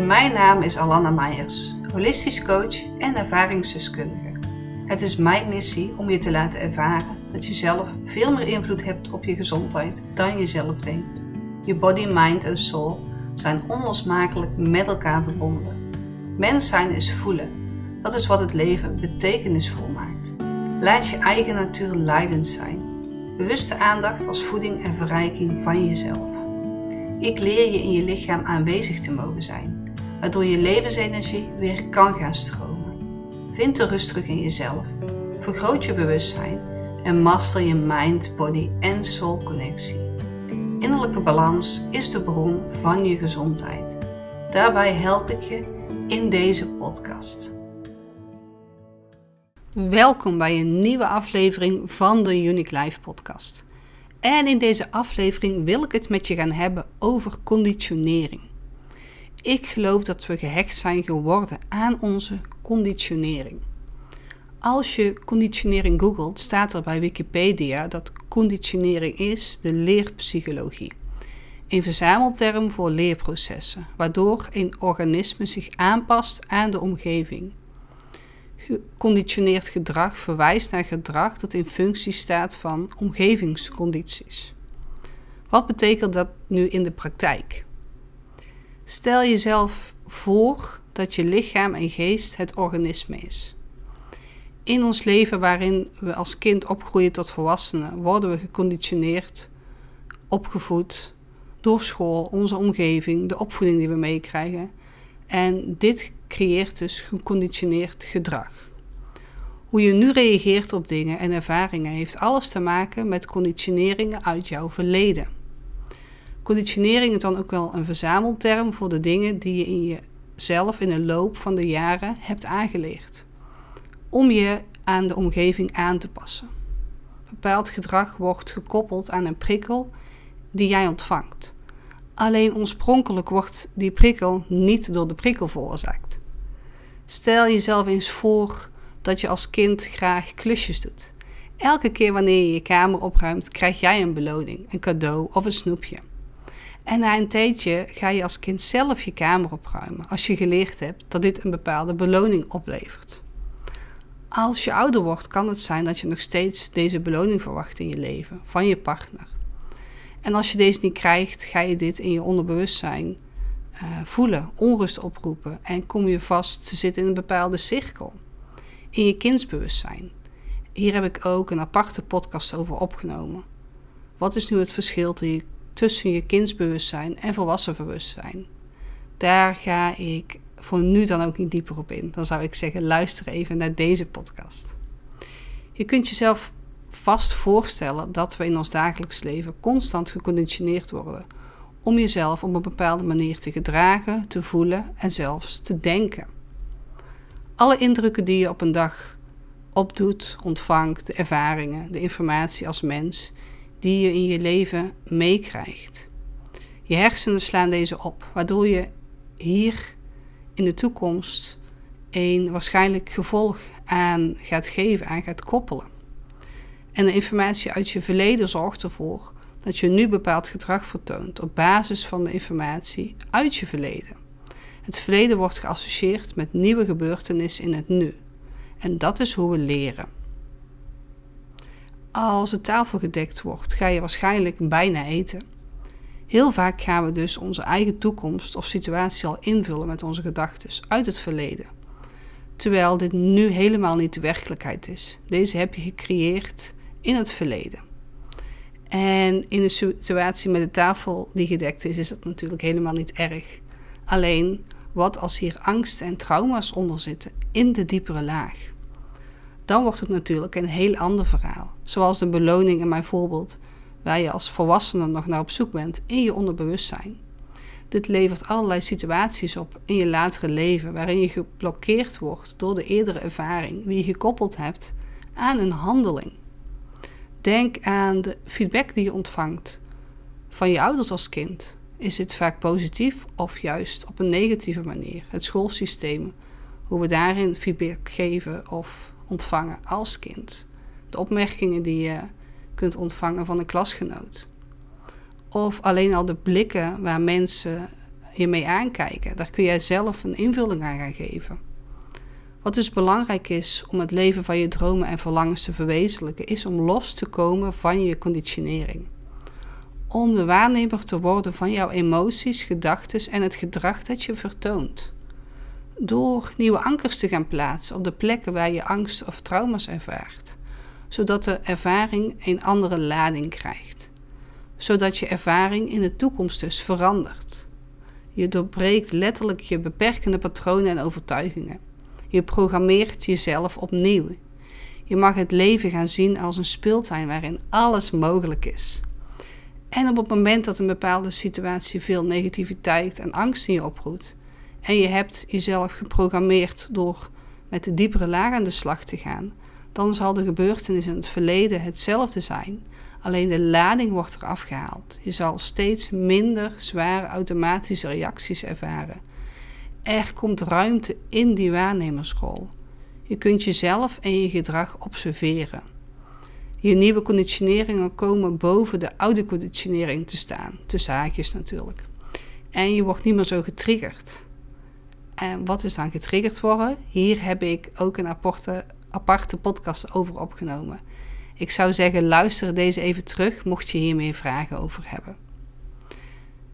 Mijn naam is Alanna Meijers, holistisch coach en ervaringsdeskundige. Het is mijn missie om je te laten ervaren dat je zelf veel meer invloed hebt op je gezondheid dan je zelf denkt. Je body, mind en soul zijn onlosmakelijk met elkaar verbonden. Mens zijn is voelen. Dat is wat het leven betekenisvol maakt. Laat je eigen natuur leidend zijn. Bewuste aandacht als voeding en verrijking van jezelf. Ik leer je in je lichaam aanwezig te mogen zijn, waardoor je levensenergie weer kan gaan stromen. Vind de rust terug in jezelf, vergroot je bewustzijn en master je mind, body en soul connectie. Innerlijke balans is de bron van je gezondheid. Daarbij help ik je in deze podcast. Welkom bij een nieuwe aflevering van de Unique Life podcast. En in deze aflevering wil ik het met je gaan hebben over conditionering. Ik geloof dat we gehecht zijn geworden aan onze conditionering. Als je conditionering googelt, staat er bij Wikipedia dat conditionering is de leerpsychologie. Een verzamelterm voor leerprocessen, waardoor een organisme zich aanpast aan de omgeving. Geconditioneerd gedrag verwijst naar gedrag dat in functie staat van omgevingscondities. Wat betekent dat nu in de praktijk? Stel jezelf voor dat je lichaam en geest het organisme is. In ons leven waarin we als kind opgroeien tot volwassenen, worden we geconditioneerd, opgevoed door school, onze omgeving, de opvoeding die we meekrijgen. En dit creëert dus geconditioneerd gedrag. Hoe je nu reageert op dingen en ervaringen heeft alles te maken met conditioneringen uit jouw verleden. Conditionering is dan ook wel een verzamelterm voor de dingen die je in jezelf in de loop van de jaren hebt aangeleerd. Om je aan de omgeving aan te passen. Bepaald gedrag wordt gekoppeld aan een prikkel die jij ontvangt. Alleen oorspronkelijk wordt die prikkel niet door de prikkel veroorzaakt. Stel jezelf eens voor dat je als kind graag klusjes doet. Elke keer wanneer je je kamer opruimt, krijg jij een beloning, een cadeau of een snoepje. En na een tijdje ga je als kind zelf je kamer opruimen als je geleerd hebt dat dit een bepaalde beloning oplevert. Als je ouder wordt, kan het zijn dat je nog steeds deze beloning verwacht in je leven van je partner. En als je deze niet krijgt, ga je dit in je onderbewustzijn uh, voelen, onrust oproepen en kom je vast te zitten in een bepaalde cirkel. In je kindsbewustzijn. Hier heb ik ook een aparte podcast over opgenomen. Wat is nu het verschil tussen je kindsbewustzijn en volwassen bewustzijn? Daar ga ik voor nu dan ook niet dieper op in. Dan zou ik zeggen, luister even naar deze podcast. Je kunt jezelf vast voorstellen dat we in ons dagelijks leven constant geconditioneerd worden om jezelf op een bepaalde manier te gedragen, te voelen en zelfs te denken. Alle indrukken die je op een dag opdoet, ontvangt, de ervaringen, de informatie als mens die je in je leven meekrijgt. Je hersenen slaan deze op, waardoor je hier in de toekomst een waarschijnlijk gevolg aan gaat geven, aan gaat koppelen. En de informatie uit je verleden zorgt ervoor dat je nu bepaald gedrag vertoont op basis van de informatie uit je verleden. Het verleden wordt geassocieerd met nieuwe gebeurtenissen in het nu. En dat is hoe we leren. Als de tafel gedekt wordt, ga je waarschijnlijk bijna eten. Heel vaak gaan we dus onze eigen toekomst of situatie al invullen met onze gedachten uit het verleden. Terwijl dit nu helemaal niet de werkelijkheid is. Deze heb je gecreëerd in het verleden. En in de situatie met de tafel die gedekt is, is dat natuurlijk helemaal niet erg. Alleen, wat als hier angst en trauma's onder zitten in de diepere laag? Dan wordt het natuurlijk een heel ander verhaal. Zoals de beloning in mijn voorbeeld waar je als volwassene nog naar op zoek bent in je onderbewustzijn. Dit levert allerlei situaties op in je latere leven waarin je geblokkeerd wordt door de eerdere ervaring die je gekoppeld hebt aan een handeling. Denk aan de feedback die je ontvangt van je ouders als kind. Is dit vaak positief of juist op een negatieve manier? Het schoolsysteem, hoe we daarin feedback geven of ontvangen als kind. De opmerkingen die je kunt ontvangen van een klasgenoot. Of alleen al de blikken waar mensen je mee aankijken. Daar kun jij zelf een invulling aan gaan geven. Wat dus belangrijk is om het leven van je dromen en verlangens te verwezenlijken, is om los te komen van je conditionering. Om de waarnemer te worden van jouw emoties, gedachten en het gedrag dat je vertoont. Door nieuwe ankers te gaan plaatsen op de plekken waar je angst of trauma's ervaart, zodat de ervaring een andere lading krijgt. Zodat je ervaring in de toekomst dus verandert. Je doorbreekt letterlijk je beperkende patronen en overtuigingen. Je programmeert jezelf opnieuw. Je mag het leven gaan zien als een speeltuin waarin alles mogelijk is. En op het moment dat een bepaalde situatie veel negativiteit en angst in je oproept, en je hebt jezelf geprogrammeerd door met de diepere laag aan de slag te gaan, dan zal de gebeurtenis in het verleden hetzelfde zijn, alleen de lading wordt eraf gehaald. Je zal steeds minder zware automatische reacties ervaren er komt ruimte in die waarnemersrol. Je kunt jezelf en je gedrag observeren. Je nieuwe conditioneringen komen boven de oude conditionering te staan, tussen haakjes natuurlijk. En je wordt niet meer zo getriggerd. En wat is dan getriggerd worden? Hier heb ik ook een aparte, aparte podcast over opgenomen. Ik zou zeggen, luister deze even terug, mocht je hier meer vragen over hebben.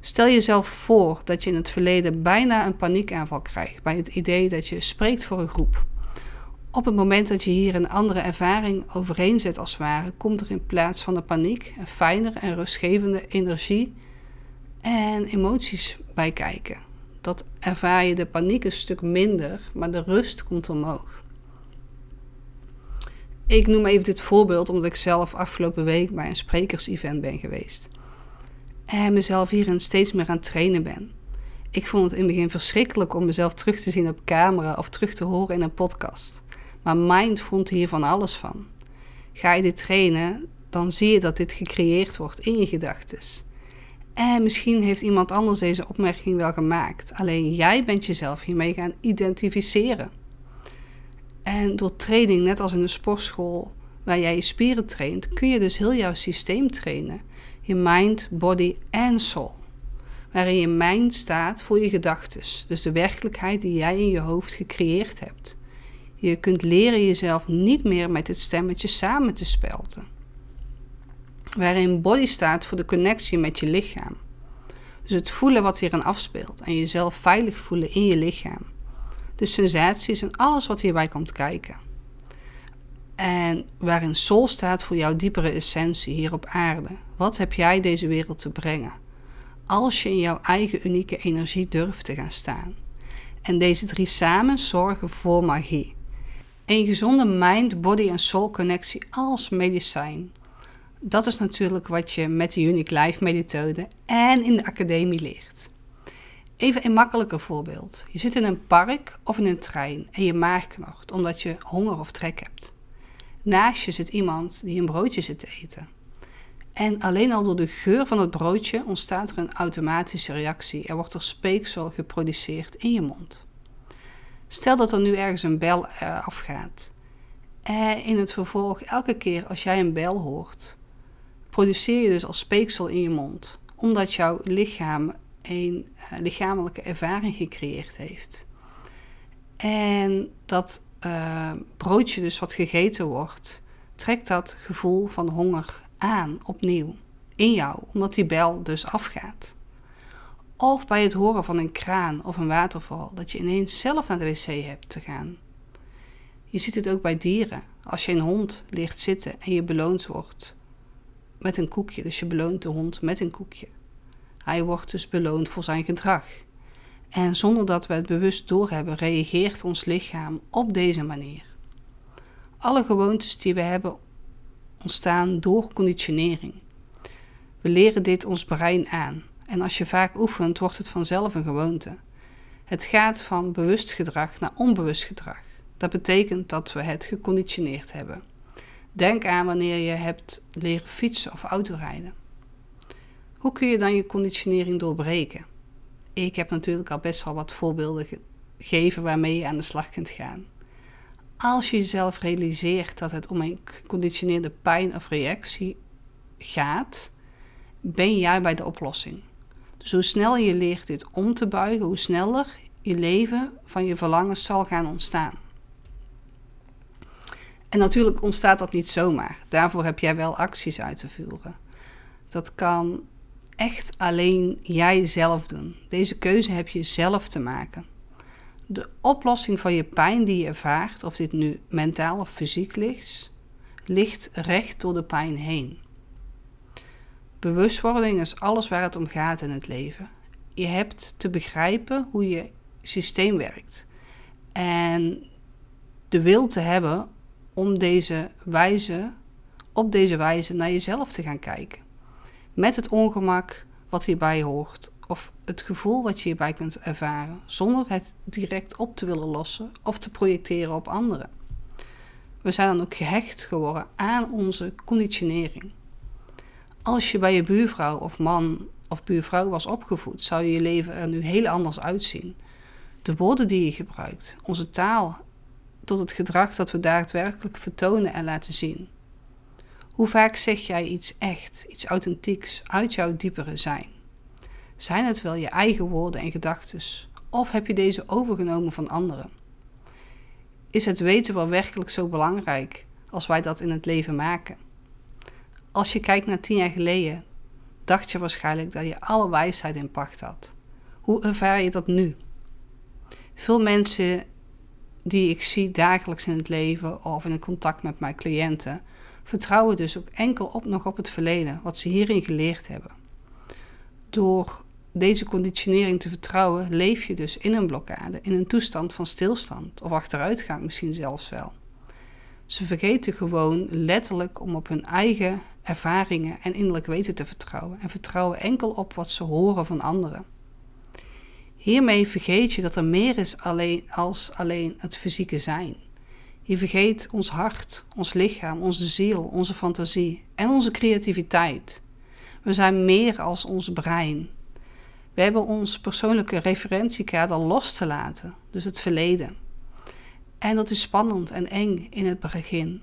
Stel jezelf voor dat je in het verleden bijna een paniekaanval krijgt bij het idee dat je spreekt voor een groep. Op het moment dat je hier een andere ervaring overheen zet als het ware, komt er in plaats van de paniek een fijnere en rustgevende energie en emoties bij kijken. Dat ervaar je de paniek een stuk minder, maar de rust komt omhoog. Ik noem even dit voorbeeld omdat ik zelf afgelopen week bij een sprekersevent ben geweest en mezelf hierin steeds meer aan het trainen ben. Ik vond het in het begin verschrikkelijk om mezelf terug te zien op camera of terug te horen in een podcast. Maar Mind vond hier van alles van. Ga je dit trainen, dan zie je dat dit gecreëerd wordt in je gedachten. En misschien heeft iemand anders deze opmerking wel gemaakt. Alleen jij bent jezelf hiermee gaan identificeren. En door training, net als in de sportschool waar jij je spieren traint, kun je dus heel jouw systeem trainen je mind, body en soul. Waarin je mind staat voor je gedachten, dus de werkelijkheid die jij in je hoofd gecreëerd hebt. Je kunt leren jezelf niet meer met dit stemmetje samen te spelten. Waarin body staat voor de connectie met je lichaam. Dus het voelen wat hierin afspeelt en jezelf veilig voelen in je lichaam. De sensaties en alles wat hierbij komt kijken. En waarin soul staat voor jouw diepere essentie hier op aarde. Wat heb jij deze wereld te brengen? Als je in jouw eigen unieke energie durft te gaan staan. En deze drie samen zorgen voor magie. Een gezonde mind, body en soul connectie als medicijn. Dat is natuurlijk wat je met de Unique Life methode en in de academie leert. Even een makkelijker voorbeeld. Je zit in een park of in een trein en je maag knocht omdat je honger of trek hebt. Naast je zit iemand die een broodje zit te eten. En alleen al door de geur van het broodje ontstaat er een automatische reactie. Er wordt er speeksel geproduceerd in je mond. Stel dat er nu ergens een bel uh, afgaat. En in het vervolg, elke keer als jij een bel hoort, produceer je dus als speeksel in je mond. Omdat jouw lichaam een uh, lichamelijke ervaring gecreëerd heeft. En dat uh, broodje dus wat gegeten wordt, trekt dat gevoel van honger aan opnieuw in jou, omdat die bel dus afgaat. Of bij het horen van een kraan of een waterval, dat je ineens zelf naar de wc hebt te gaan. Je ziet het ook bij dieren. Als je een hond leert zitten en je beloond wordt met een koekje, dus je beloont de hond met een koekje. Hij wordt dus beloond voor zijn gedrag. En zonder dat we het bewust doorhebben, reageert ons lichaam op deze manier. Alle gewoontes die we hebben ontstaan door conditionering. We leren dit ons brein aan en als je vaak oefent, wordt het vanzelf een gewoonte. Het gaat van bewust gedrag naar onbewust gedrag. Dat betekent dat we het geconditioneerd hebben. Denk aan wanneer je hebt leren fietsen of autorijden. Hoe kun je dan je conditionering doorbreken? Ik heb natuurlijk al best wel wat voorbeelden gegeven waarmee je aan de slag kunt gaan. Als je jezelf realiseert dat het om een geconditioneerde pijn of reactie gaat, ben jij bij de oplossing. Dus Zo snel je leert dit om te buigen, hoe sneller je leven van je verlangens zal gaan ontstaan. En natuurlijk ontstaat dat niet zomaar. Daarvoor heb jij wel acties uit te voeren. Dat kan echt alleen jij zelf doen. Deze keuze heb je zelf te maken. De oplossing van je pijn die je ervaart, of dit nu mentaal of fysiek ligt, ligt recht door de pijn heen. Bewustwording is alles waar het om gaat in het leven. Je hebt te begrijpen hoe je systeem werkt. En de wil te hebben om deze wijze, op deze wijze naar jezelf te gaan kijken. Met het ongemak wat hierbij hoort, of het gevoel wat je hierbij kunt ervaren, zonder het direct op te willen lossen of te projecteren op anderen. We zijn dan ook gehecht geworden aan onze conditionering. Als je bij je buurvrouw of man of buurvrouw was opgevoed, zou je leven er nu heel anders uitzien. De woorden die je gebruikt, onze taal, tot het gedrag dat we daadwerkelijk vertonen en laten zien. Hoe vaak zeg jij iets echt, iets authentieks uit jouw diepere zijn? Zijn het wel je eigen woorden en gedachten, of heb je deze overgenomen van anderen? Is het weten wel werkelijk zo belangrijk als wij dat in het leven maken? Als je kijkt naar tien jaar geleden, dacht je waarschijnlijk dat je alle wijsheid in pacht had. Hoe ervaar je dat nu? Veel mensen die ik zie dagelijks in het leven of in contact met mijn cliënten, vertrouwen dus ook enkel op nog op het verleden, wat ze hierin geleerd hebben. Door deze conditionering te vertrouwen, leef je dus in een blokkade, in een toestand van stilstand of achteruitgang misschien zelfs wel. Ze vergeten gewoon letterlijk om op hun eigen ervaringen en innerlijk weten te vertrouwen en vertrouwen enkel op wat ze horen van anderen. Hiermee vergeet je dat er meer is alleen als alleen het fysieke zijn. Je vergeet ons hart, ons lichaam, onze ziel, onze fantasie en onze creativiteit. We zijn meer als ons brein. We hebben ons persoonlijke referentiekader los te laten, dus het verleden. En dat is spannend en eng in het begin.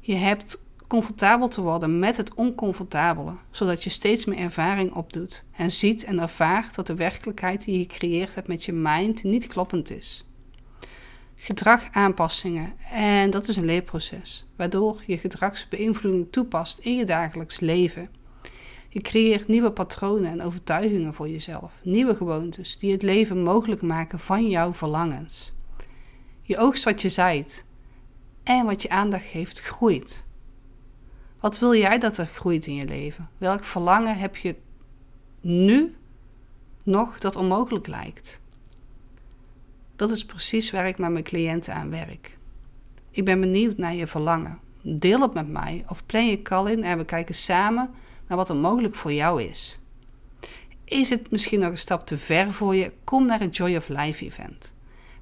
Je hebt comfortabel te worden met het oncomfortabele, zodat je steeds meer ervaring opdoet en ziet en ervaart dat de werkelijkheid die je gecreëerd hebt met je mind niet kloppend is. Gedragaanpassingen, en dat is een leerproces, waardoor je gedragsbeïnvloeding toepast in je dagelijks leven. Je creëert nieuwe patronen en overtuigingen voor jezelf, nieuwe gewoontes die het leven mogelijk maken van jouw verlangens. Je oogst wat je zaait en wat je aandacht geeft groeit. Wat wil jij dat er groeit in je leven? Welk verlangen heb je nu nog dat onmogelijk lijkt? Dat is precies waar ik met mijn cliënten aan werk. Ik ben benieuwd naar je verlangen. Deel het met mij of plan je call in en we kijken samen naar wat er mogelijk voor jou is. Is het misschien nog een stap te ver voor je? Kom naar het Joy of Life event,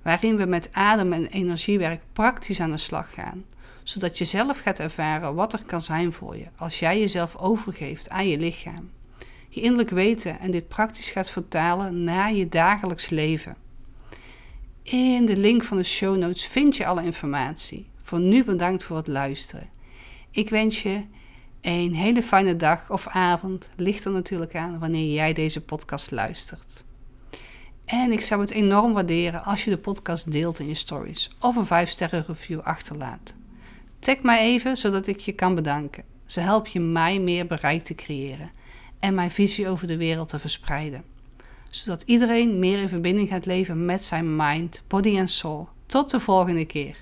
waarin we met adem- en energiewerk praktisch aan de slag gaan zodat je zelf gaat ervaren wat er kan zijn voor je als jij jezelf overgeeft aan je lichaam. Je innerlijk weten en dit praktisch gaat vertalen naar je dagelijks leven. In de link van de show notes vind je alle informatie. Voor nu bedankt voor het luisteren. Ik wens je een hele fijne dag of avond. Ligt er natuurlijk aan wanneer jij deze podcast luistert. En ik zou het enorm waarderen als je de podcast deelt in je stories of een 5-sterren review achterlaat. Tag mij even zodat ik je kan bedanken. Ze help je mij meer bereik te creëren en mijn visie over de wereld te verspreiden. Zodat iedereen meer in verbinding gaat leven met zijn mind, body en soul. Tot de volgende keer.